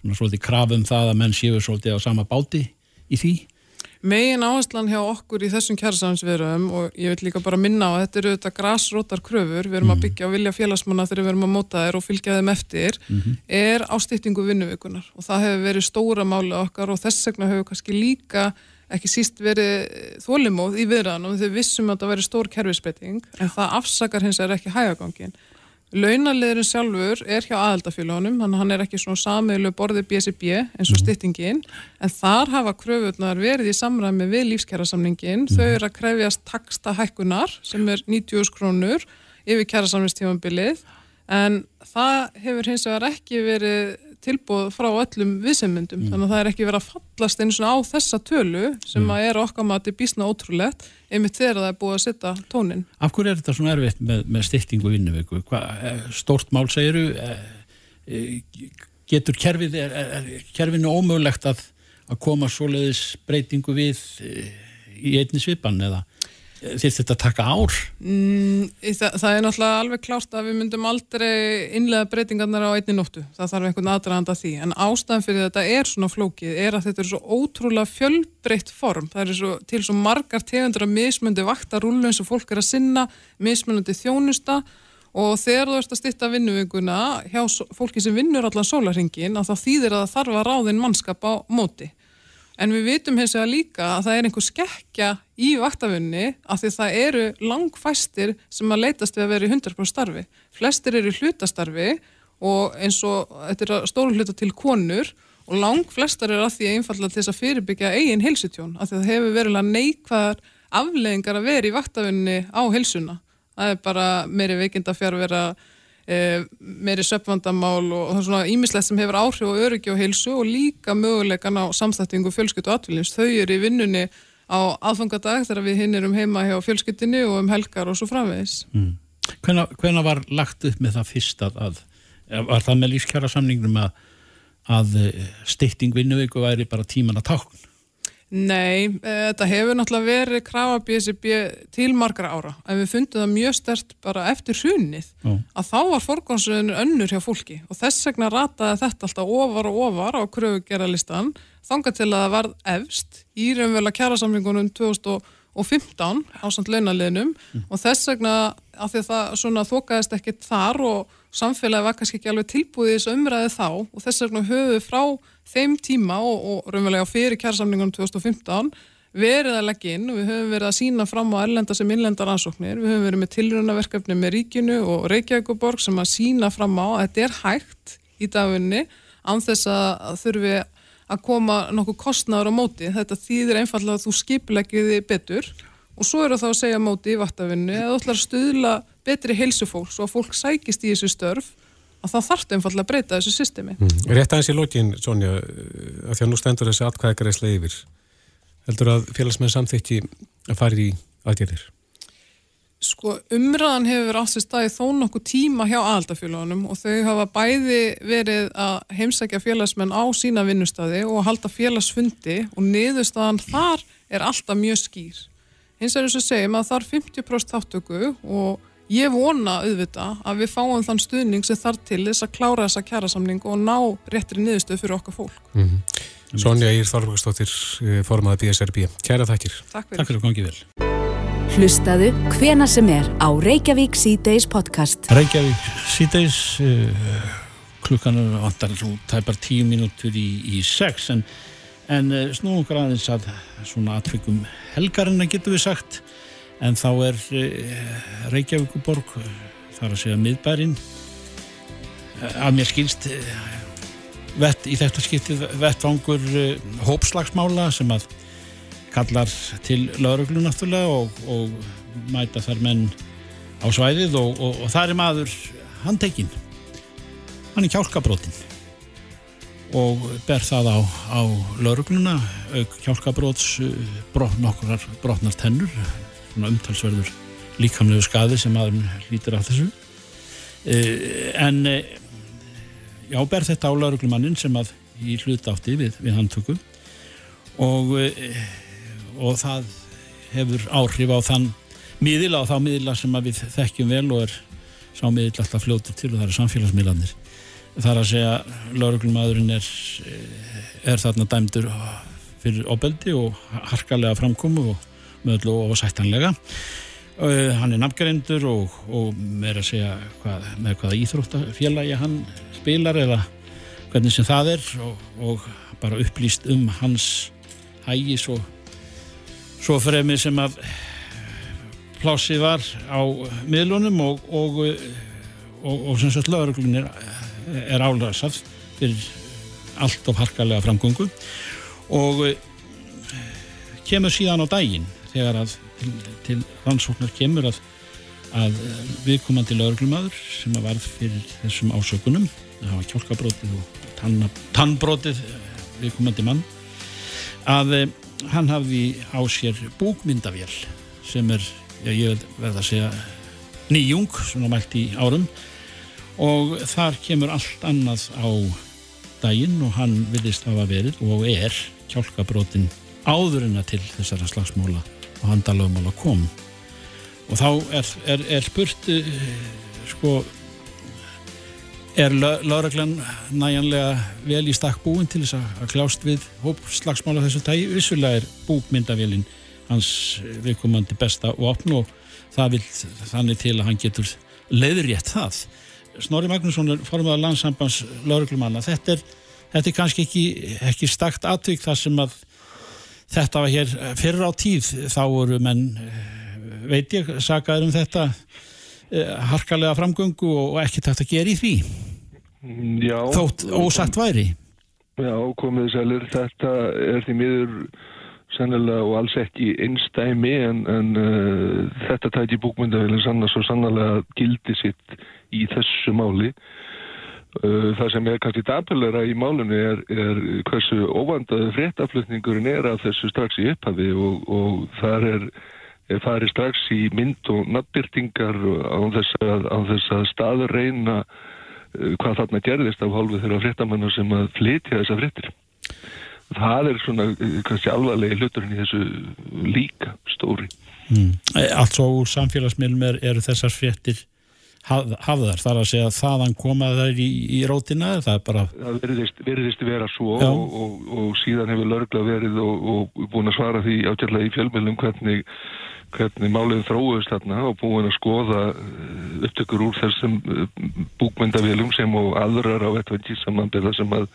svona svolítið krafum það að menn séu svolítið á sama báti í því Megin áherslan hjá okkur í þessum kjærsamsverum og ég vil líka bara minna á að þetta eru þetta grásrótar kröfur, við erum að mhm. byggja á vilja félagsmanna þegar við erum að móta þeir og fylgja þeim eftir, mm -hmm. er ástýttingu vinnuvíkunar og það hefur verið stóra máli okkar og þess vegna hefur kannski líka ekki síst verið þólimóð í viðræðanum þegar við vissum að það verið stór kerfisbreyting en það afsakar hins er ekki hægagangin. Launaliðurinn sjálfur er hjá aðaldafélagunum, hann er ekki svona samiðlu borðið BSB eins og mhm. styttingin, en þar hafa kröfunar verið í samræmi við lífskjærasamningin, þau mhm. eru að krefjast taksta hækkunar sem er 90 krónur yfir kjærasamningstífambilið, en það hefur hins vegar ekki verið tilbúð frá öllum viðsemmundum mm. þannig að það er ekki verið að fallast eins og á þessa tölu sem mm. að er okkar mati bísna ótrúlegt einmitt þegar það er búið að setja tónin. Af hverju er þetta svona erfitt með, með stiltingu vinnuveku? Eh, Stort mál segiru eh, eh, getur kerfið er, er kerfinu ómögulegt að, að koma svoleiðis breytingu við í einni svipan eða þýrt þetta að taka ár? Mm, það, það er náttúrulega alveg klárt að við myndum aldrei innlega breytingarnar á einni nóttu. Það þarf einhvern aðdraðanda því. En ástæðan fyrir þetta er svona flókið er að þetta er svo ótrúlega fjölbreytt form. Það er svo, til svo margar tegundur af mismundi vaktarúlu eins og fólk er að sinna, mismundi þjónusta og þegar þú ert að stitta vinnuvinguna hjá fólki sem vinnur allan sólarhingin það þýðir að það þarf að ráðin mannskap á móti. En við vitum hins vegar líka að það er einhver skekkja í vaktafunni af því það eru langfæstir sem að leytast við að vera í 100% starfi. Flestir eru í hlutastarfi og eins og þetta er stóru hluta til konur og lang flestar eru að því einfallega til þess að fyrirbyggja eigin helsutjón af því það hefur verilega neikvæðar afleggingar að vera í vaktafunni á helsuna. Það er bara meiri veikinda fjárvera e, meiri söpvandamál og, og svona ímislegt sem hefur áhrif á öryggi og heilsu og líka mögulegan á samstættingu fjölskyttu og atviljins. Þau eru í vinnunni á aðfangadag þegar við hinn erum heima hjá fjölskyttinni og um helgar og svo framvegis. Mm. Hvena var lagt upp með það fyrst að, að var það með lífskjara samningnum að, að stytting vinnuvíku væri bara tíman að tákn? Nei, eh, þetta hefur náttúrulega verið krafa BSB til margra ára. En við fundum það mjög stert bara eftir hrunnið að þá var forgóðsöðunur önnur hjá fólki. Og þess vegna rataði þetta alltaf ofar og ofar á kröfugerðarlistan þanga til að það varð efst í raunverulega kjærasamlingunum 2015 á samt launaliðnum. Mm. og þess vegna að því að það svona þokaðist ekkit þar og samfélagi var kannski ekki alveg tilbúið þessu umræði þá og þess vegna höfum við frá þeim tíma og, og raunverulega fyrir kjærsamningunum 2015 verið að leggja inn og við höfum verið að sína fram á erlenda sem innlendar ansóknir, við höfum verið með tilrönaverkefni með ríkinu og Reykjavíkuborg sem að sína fram á að þetta er hægt í dagunni anþess að þurfi að koma nokkuð kostnáður á móti, þetta þýðir einfallega að þú skiplegiði betur og svo eru þá að segja móti í vattafinnu eða þú ætlar að stuðla betri heilsufólks og að fólk sækist í þessu störf að það þarf einfallega að breyta þessu systemi. Mm. Rétt aðeins í lógin, Sonja, að því að nú stendur þessi atkvæðgreislega yfir. Heldur að félagsmenn samþykki að fara í aðgerðir? Sko umræðan hefur sér staði þó nokkuð tíma hjá aðaldafélagunum og þau hafa bæði verið að heimsækja félagsmenn á sína vinnustadi og að halda félagsfundi og niðurstaðan þar er alltaf mjög skýr. Hins er þess að segja að það er 50% þáttöku og ég vona auðvitað að við fáum þann stuðning sem þarf til þess að klára þessa kjærasamning og ná réttri niðurstöð fyrir okkar fólk. Mm -hmm. Sonja Ír Þorlóksdóttir, eh, formaði BSRB. Kæra þakkir. Takk fyrir. Takk fyrir að ekki vel. Hlustaðu hvena sem er á Reykjavík C-Days podcast. Reykjavík C-Days, uh, klukkan vantar svo tæpar tíu mínútur í, í sex en, en uh, snúum græðins að svona atveikum helgarina getur við sagt en þá er eh, Reykjavíkuborg þar að segja miðbærin að mér skilst eh, vett, í þetta skiptið vettvangur uh, hópslagsmála sem að kallar til lauruglu náttúrulega og, og mæta þar menn á svæðið og, og, og það er maður handtekinn. Hann er kjálkabrótin og ber það á, á laurugluna auk kjálkabróts brot, nokkurar brotnar tennur umtalsverður líkamlegu skadi sem maður lítur af þessu. Uh, en uh, já, ber þetta á lauruglumannin sem að í hlut átti við, við handtöku. Og og það hefur áhrif á þann miðila og þá miðila sem að við þekkjum vel og er sá miðil alltaf fljótur til og það eru samfélagsmiðlanir þar að segja lauruglumadurinn er, er þarna dæmdur fyrir óbeldi og harkalega framkomu og möðlu og sættanlega uh, hann er nafngarendur og, og með að segja hvað, með hvaða íþróttafélagi hann spilar eða hvernig sem það er og, og bara upplýst um hans hægis og svo fremið sem að plásið var á miðlunum og, og, sem sagt lauruglun er, er álæsað fyrir allt of harkalega framgöngu. Og kemur síðan á daginn þegar að til, til rannsóknar kemur að, að viðkomandi lauruglumadur sem að varð fyrir þessum ásökunum það hafa kjálkabrótið og tannbrótið viðkomandi mann að hann hafði á sér búkmyndavél sem er, ég verð að segja nýjung, svona mælt í árum. Og þar kemur allt annað á daginn og hann viðist hafa verið og er kjálkabrótin áðurina til þessara slagsmóla og handalögmála kom og þá er, er, er spurt sko Er lauraglann næjanlega vel í stakk búin til þess að kljást við hópslagsmála þessu tægi? Vissulega er búkmyndavélinn hans viðkomandi besta og opn og það vil þannig til að hann getur leiðrétt það. Snorri Magnússon er formað af landsambands lauraglumanna. Þetta er, þetta er kannski ekki, ekki stakt atvik þar sem að þetta var hér fyrir á tíð þá voru menn, veit ég, sagaður um þetta Eh, harkalega framgöngu og ekki þetta að gera í því. Já, þótt ósagt væri. Já, komið sælir þetta er því miður sannilega og alls ekki einstæmi en, en uh, þetta tæti búkmyndavélinn sann svo sannlega gildi sitt í þessu máli það sem er kannski dapilegra í málunni er, er hversu óvandaðu fréttaflutningurinn er af þessu strax í upphafi og, og þar er fari strax í mynd og nattbyrtingar á þess að, að staður reyna uh, hvað þarna gerðist af hálfu þeirra fréttamanna sem að flytja þessa fréttir. Það er svona uh, kannski alvarlega hluturinn í þessu líka stóri. Mm. Allt svo úr samfélagsmiðlum er, eru þessar fréttir haf, hafðar, þar að segja að þaðan koma þær í, í rótina, það er bara... Það veriðist, veriðist vera svo og, og, og síðan hefur lörgla verið og, og búin að svara því átjörlega í fjölmjölum hvernig hvernig málið þróist þarna og búin að skoða eh, upptökur úr þessum eh, búkmyndavélum sem og aðrar á vettvændi samanbyrða sem að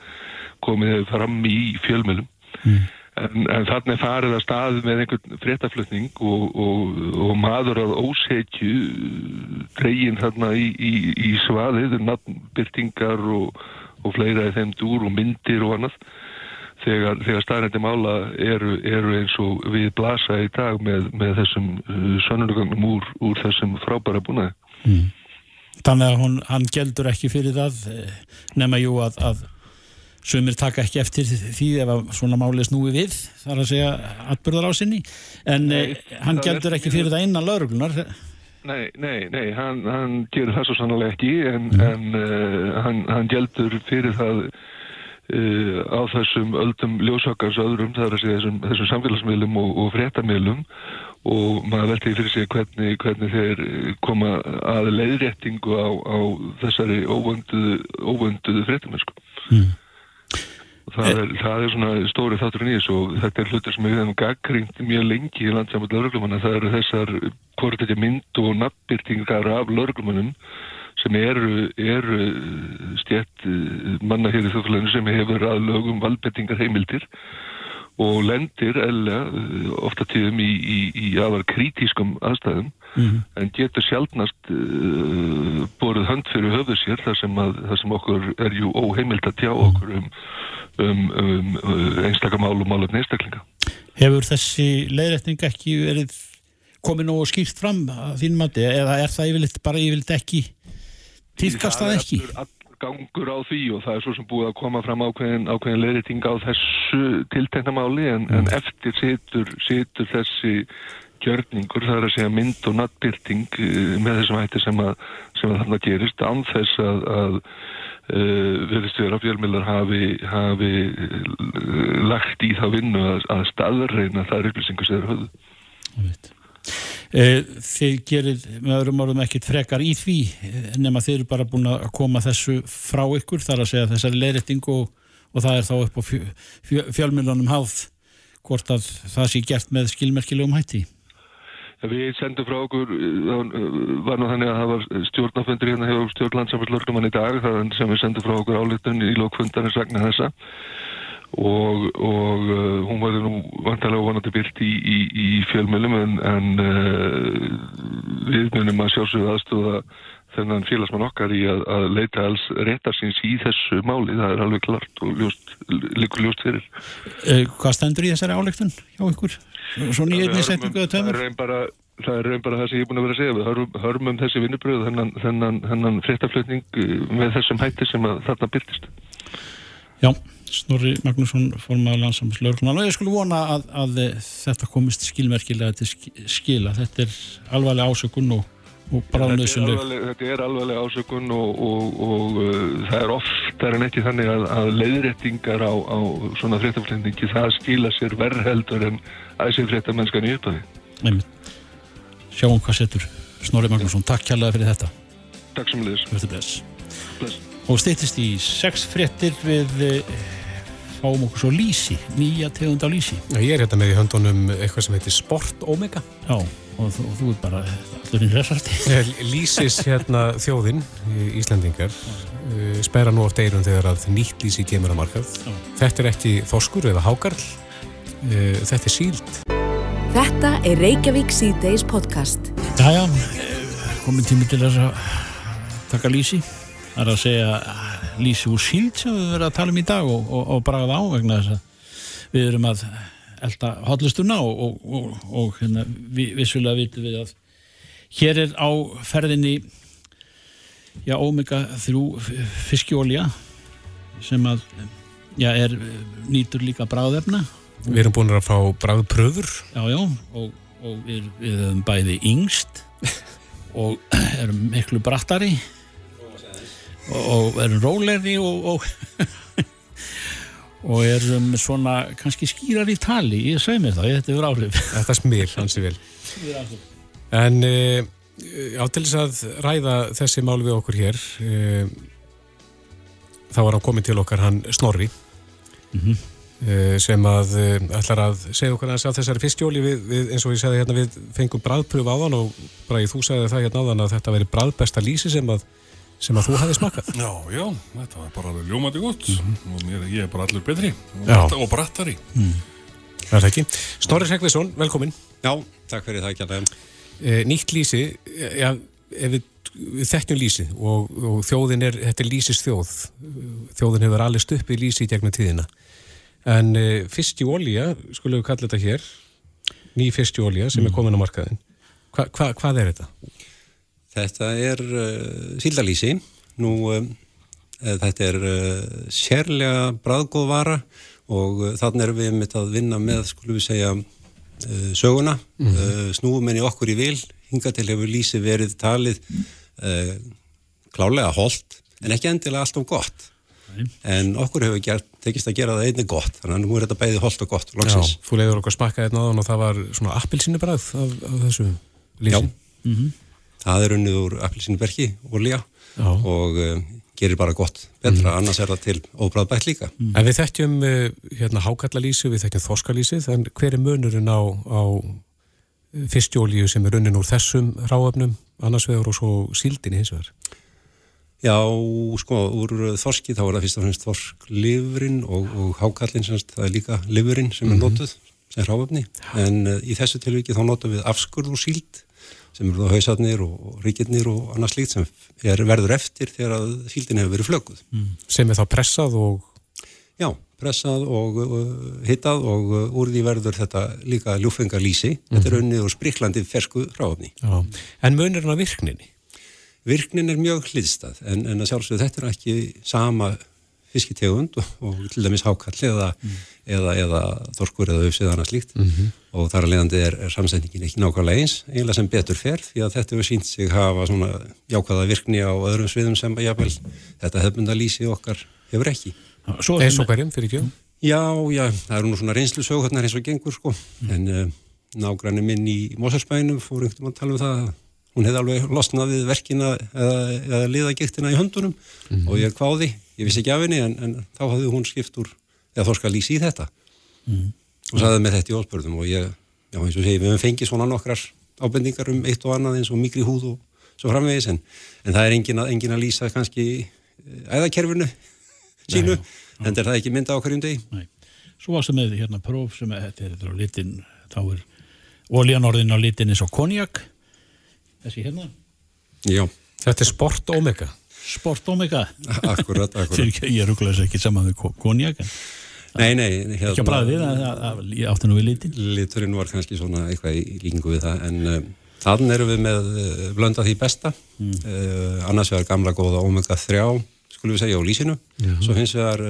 komið fram í fjölmjölum. Mm. En, en þarna er farið að staði með einhvern fréttaflutning og, og, og maður að ósetju dregin þarna í, í, í svaðið, nattbyrtingar og, og fleira í þeim dúr og myndir og annað þegar, þegar staðrændi mála eru, eru eins og við blasa í dag með, með þessum uh, sannunugögnum úr, úr þessum frábæra búnaði. Mm. Þannig að hún, hann geldur ekki fyrir það eh, nema jú að, að sömur taka ekki eftir því ef svona máli snúi við þar að segja atbyrðar á sinni en nei, eh, hann geldur ekki fyrir það innan lauruglunar Nei, nei, nei, hann, hann gerur það svo sannlega ekki en, mm. en uh, hann, hann geldur fyrir það Uh, á þessum öldum ljósakars öðrum, það er að segja þessum, þessum samfélagsmiðlum og, og fréttamiðlum og maður velti fyrir sig hvernig, hvernig þeir koma að leiðréttingu á, á þessari óvönduðu fréttamennsku mm. Það, er, það er svona stóri þátturinn í þessu og þetta er hlutur sem við hefum gaggrínt mjög lengi í landsamöld lauruglumanna, það eru þessar hvort þetta mynd og nabbyrtingar af lauruglumunum sem eru, eru stjætt eh, manna hér í þjóðfélaginu sem hefur að lögum valbettingar heimildir og lendir eða ofta tíðum í, í, í aðvar kritískum aðstæðum Mhm. en getur sjálfnast uh, borið hönd fyrir höfuð sér þar sem, að, þar sem okkur er jú óheimilt að tjá okkur um, um, um, um einstakamál og málefni einstaklinga. Hefur þessi leiðrætning ekki verið komið nógu skýrt fram að þín mati eða er það yfirleitt bara yfirleitt ekki týrkast það ekki? Allur, gangur á því og það er svo sem búið að koma fram ákveðin, ákveðin leiðrætting á þessu tilteknamáli en, en eftir situr, situr þessi gjörningur, það er að segja mynd og nattbyrting með þessum hætti sem að, sem að þarna gerist án þess að, að uh, verðist vera fjölmjölar hafi, hafi uh, lagt í þá vinnu að, að staðurreina það er upplýsingu þeir höfðu. Eh, Þið gerir með öðrum orðum ekkit frekar í því eh, nema þið eru bara búin að koma þessu frá ykkur þar að segja þessari leiðrætting og, og það er þá upp á fjölmjölunum háð hvort að það sé gert með skilmerkilegum hætti. Við sendum frá okkur, það var nú þannig að það var stjórnafundur hérna hefur stjórnlandsamfélörgumann í dag það sem við sendum frá okkur álitun í lókfundarins vegna þessa. Og, og uh, hún var nú vantarlega vonandi byrkt í, í, í fjölmjölum en, en við munum að sjálfsögðu aðstóða þennan félagsmann okkar í að, að leita alls réttarsins í þessu máli, það er alveg klart og ljóst, líkur ljóst fyrir. Eh, Hvað stendur í þessari áleiktun hjá ykkur? Svo nýjum í setningu eða Það tömur? það er raun bara það sem ég er búin að vera að segja. Við hörmum, hörmum þessi vinnubröð, þennan, þennan, þennan fréttaflutning uh, með þessum hætti sem að þarna byrtist. Já, Snorri Magnússon formaður landsams lögurnar og ég skulle vona að, að þetta komist skilmerkilega til sk- skila. Þetta er alvarlega ásökun og Þetta er alvarleg- þetta er alvarlega ásökun og, og, og uh, það er oftar en ekki þannig að, að leiðréttingar á, á svona fréttaflutningi það skila sér verðheldur en æsir fréttamennskan í upphafi. Sjáum hvað setur Snorri Magnússon. Takk kærlega fyrir þetta. Takk sem. Bless. Og stýttist í sex fréttir við eh, fáum okkur svo lísi, nýja tegund á lísi. Ég er hérna með í höndunum eitthvað sem heitir Sport Omega. Já, og þú, og þú er bara allur í hressarti. Lýsis hérna þjóðin, eh, Íslandingar, eh, spæra nú oft eirun þegar að nýtt lýsi kemur að markað. Þetta er ekki þorskur eða hákarl, eh, þetta er síld. Þetta er Reykjavík C-Days podcast. Jæja, komin tími til þess að taka lísi. Það er að segja lísi úr síld sem við verðum að tala um í dag og, og, og bragða á vegna þess að við erum að elda hotlustuna og, og, og, og hérna, vi, vissulega vitum við að hér er á ferðinni já, omega 3 fiskjólja sem að já, er, nýtur líka bráðefna Við erum búin að fá bræðpröður. Já, já, og, og við, við erum bæði yngst og erum miklu brattari og, og erum rólegri og, og, erum svona kannski skýrar í tali, ég segi mér það, þetta er áhrif. Þetta smil, hansi vel. En uh, á til þess að ræða þessi mál við okkur hér, uh, þá var hann komin til okkar hann Snorri. Mhm. uh, sem að ætlar að segja aðeins af þessari fyrstjóli við, við, eins og ég sagði hérna við fengum bræðpröf áðan og Bræði þú sagði það hérna áðan að þetta veri bræðbesta lýsi sem að, sem að þú hefði smakað Já, já, þetta var bara alveg ljómandi gott. Og mér, ég er bara allur betri. Og, brattari. Það er ekki. Snorri Hreggviðsson, velkomin. Já, takk fyrir það ekki alveg. uh, Nýtt lýsi ja, ef við, við þekkjum lýsi og, og þjóðin er, þetta er lýsis þjóð þjóðin hefur alveg stupp í lýsi í gegnum tíðina. En uh, fyrst í olja, skulum við kalla þetta hér. Ný fyrst í olja sem er komin á markaðin hva, hva, hvað er þetta? Þetta er uh, síldalísi. Nú, um, uh, þetta er sérlega bræðgóð vara og þannig erum við mitt að vinna með, skulum við segja, söguna. Mm -hmm. snúum henni okkur í vil. Hinga til hefur lísi verið talið klálega holdt, en ekki endilega allt um gott. En okkur hefur gert, tekist að gera það einnig gott, þannig að nú er þetta bæði holdt og gott, loksins. Já, þú leiður okkur smakka hérna áðan og það var svona appilsinu bræð af, af þessu lýsi Já. Það er unnið úr appelsinuberki, olja Já. og uh, gerir bara gott. Betra, annars er það til óbræðbætt líka. En við þekkjum uh, hérna hákallalísu, við þekkjum þorskalísið, en hver er munurinn á, á fyrstjólíu sem er unnin úr þessum ráöfnum, annars vegar og svo síldinni hins vegar? Já, sko, úr þorski þá er það fyrst og fremst þorsklifurinn og, og hákallinn, semst, það er líka livurinn sem er notuð sem hráöfni, en uh, í þessu tilviki þá notum við afskurð og síld sem eru þá hausarnir og ríkirnir og annars slíkt sem er, verður eftir þegar að síldin hefur verið flöguð. Mm. Sem er þá pressað og... Já, pressað og uh, hittað og uh, úr því verður þetta líka ljúfengarlýsi, mm. þetta er unnið og spriklandi fersku hráöfni. En munir hann að virkninni? Virknin er mjög hliðstað en, en að sjálfsögðu þetta er ekki sama fiskitegund og, og til dæmis hákall eða, mm. eða, eða þorskur eða öfsið annars líkt mm -hmm. og þar að leiðandi er, er samsendingin ekki nákvæmlega eins, eiginlega sem betur fer því að þetta hefur sínt sig hafa svona jákvæða virkni á öðrum sviðum sem jáfnvel þetta hefbundalýsi okkar hefur ekki. Eins og hverjum fyrir ekki? Já, já, það eru nú svona reynslu sögurnar eins og gengur sko mm. en uh, nágranni minn í Mósarsbænum fór einhvern veginn að tala um það hún hefði alveg losnað við verkina eða, eða liðagiktina í höndunum mm og ég kváði, ég vissi ekki af henni en, en þá hafði hún skipt úr eða þorska lýsi í þetta. Mm og saði með þetta í óspörðum og ég, já eins og segi, við hefum fengið svona nokkrar ábendingar um eitt og annað eins og mikri húð og svo framvegis en, en það er engin að, engin að lýsa kannski eh, æðakerfinu sínu, en það er það ekki mynda á hverjum degi. Nei. Svo varstu með hérna próf sem er, þetta er á litin, þá er oljanorðin á litin eins og konjak þessi hérna. Já. Þetta er Sport Omega Sport Omega Akkurat, akkurat Ég rúglega ekki saman við konjak Nei, nei hérna, Ekki að bræði við að ég átti nú við litin Liturinn var kannski svona eitthvað í líkingu við það en uh, þann eru við með uh, blönda því besta mm. uh, annars vegar gamla góða Omega 3 skulum við segja á lísinu Já. svo finnst við þar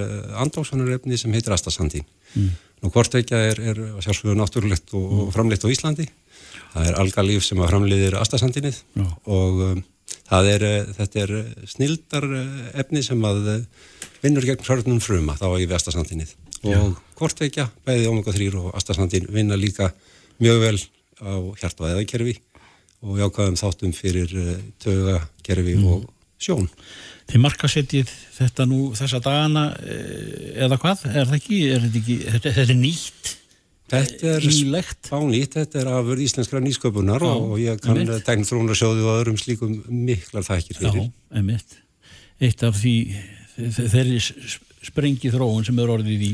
andóksvonarefni sem heitir Astasantín mm. Nú hvort ekki er, er sjálfsögur náttúrulegt og, mm. og framleitt á Íslandi það er algalíf sem að framleiðir astasandinið og um, er, uh, þetta er snildar uh, efni sem að vinnur gegn hörnum fruma þá í astasandinið og kortveikja, bæði omega 3 og astasandin vinna líka mjög vel á hjart- og jákvæðum þáttum fyrir tögakerfi mm. og sjón. Þið markasettið þetta nú þessa dagana eða hvað? Er það ekki? Er þetta, ekki, þetta er nýtt? Þetta er spánlít, þetta er afurð íslenskra nýsköpunar Já, og ég kann tegn þróunarsjóðu og öðrum slíkum miklar þakkir fyrir. Já, einmitt. Eitt af því þeirri sprengi þróun sem er orðið í,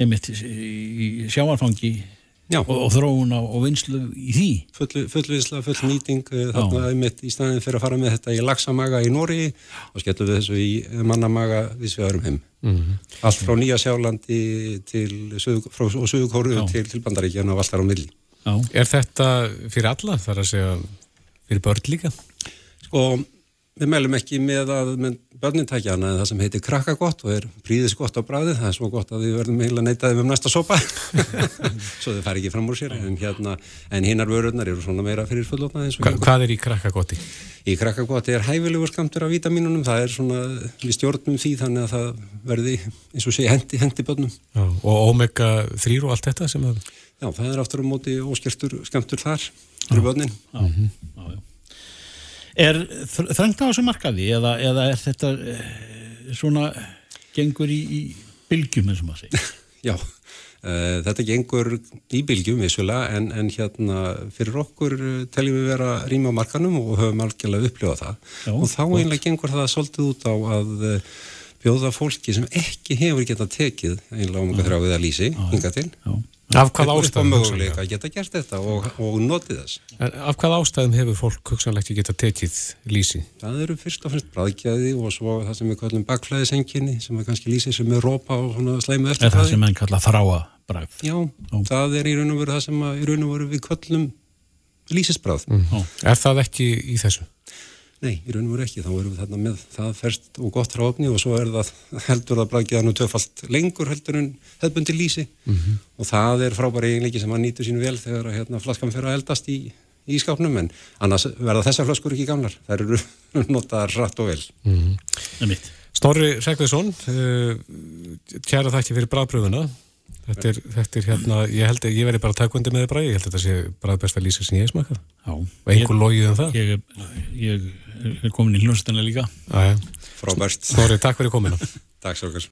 einmitt, í sjáarfangi Já. Og, og þróun á og vinslu í því. Full, fullvinsla, full nýting eh, þarna einmitt í staðin fyrir að fara með þetta í lagsamaga í Nóri og skellum við þessu í mannamaga við svegarum heim. Mm -hmm. allt frá Nýja Sjálandi til frá, og Suðukóru til, til Bandaríkjana og allt þar á milli. Já. Er þetta fyrir alla þar að segja fyrir börn líka? Sko Við meðlum ekki með að börnin takja hana en það sem heitir krakkagott og er príðis gott á bræði, það er svo gott að við verðum heila neytaðið um næsta sopa. Svo þau fari ekki fram úr sér en, hérna, en hinnar vörurnar eru svona meira fyrir fullotna Hva, Hvað er í krakkagotti? Í? Krakkagotti er hæfilegur skamtur af vítaminunum, það er svona við stjórnum því þannig að það verði eins og sé hendi, hendi börnum. Já, Og omega 3 og allt þetta sem að Já, það er aftur á móti óskjörtur skamtur þar fyrir börnin. Já, já, já Er þröngt á þessu markaði eða, eða er þetta e, svona gengur í, í bylgjum eins og maður segir? Já, uh, þetta gengur í bylgjum vissulega en, en hérna fyrir okkur teljum við vera rýma á markanum og höfum algjörlega upplifað það. Já, og þá einlega gengur það svolítið út á að bjóða fólki sem ekki hefur getað tekið einlega um að þrá við að lýsi hinga til. Já Af hvað ástæðum möguleika að geta gert þetta og, og notið þess? Af hvað ástæðum hefur fólk hugsanlegt að geta tekið lýsi? Það eru fyrst og fremst bræðgjaði og svo það sem við kallum bakflæðisenginni sem er kannski lýsi sem er rópa og sleimu eftir það. Er það sem enn kalla þráa bræð? Já, Ó. það er í raun og veru það sem að, í raun og veru við kallum lýsisbræð. Mm. Er það ekki í þessu? Nei, í raun og veru ekki, þá erum við þarna með það ferst og gott ráfni og svo er það heldur það brækjaðan og töfalt lengur heldur en hefbundi lýsi mm -hmm. og það er frábæri eiginleiki sem hann nýtur sínu vel þegar hérna, flaskan fer að eldast í, í skápnum en annars verða þessar flaskur ekki gamlar, þær eru notaðar rætt og vel. Mm -hmm. Snorri Sækviðsson, uh, kæra þakki fyrir bræðbröðuna. Þetta er, þetta er hérna, ég held að ég veri bara takkvöndi með það bræði, ég held að þetta sé bara besta lýsa sem ég smakað. Já. Og einhver logið um það. Ég, ég er komin í hlustana líka. Já, já. Frábært. Snorri, takk fyrir komina. takk svo okkur.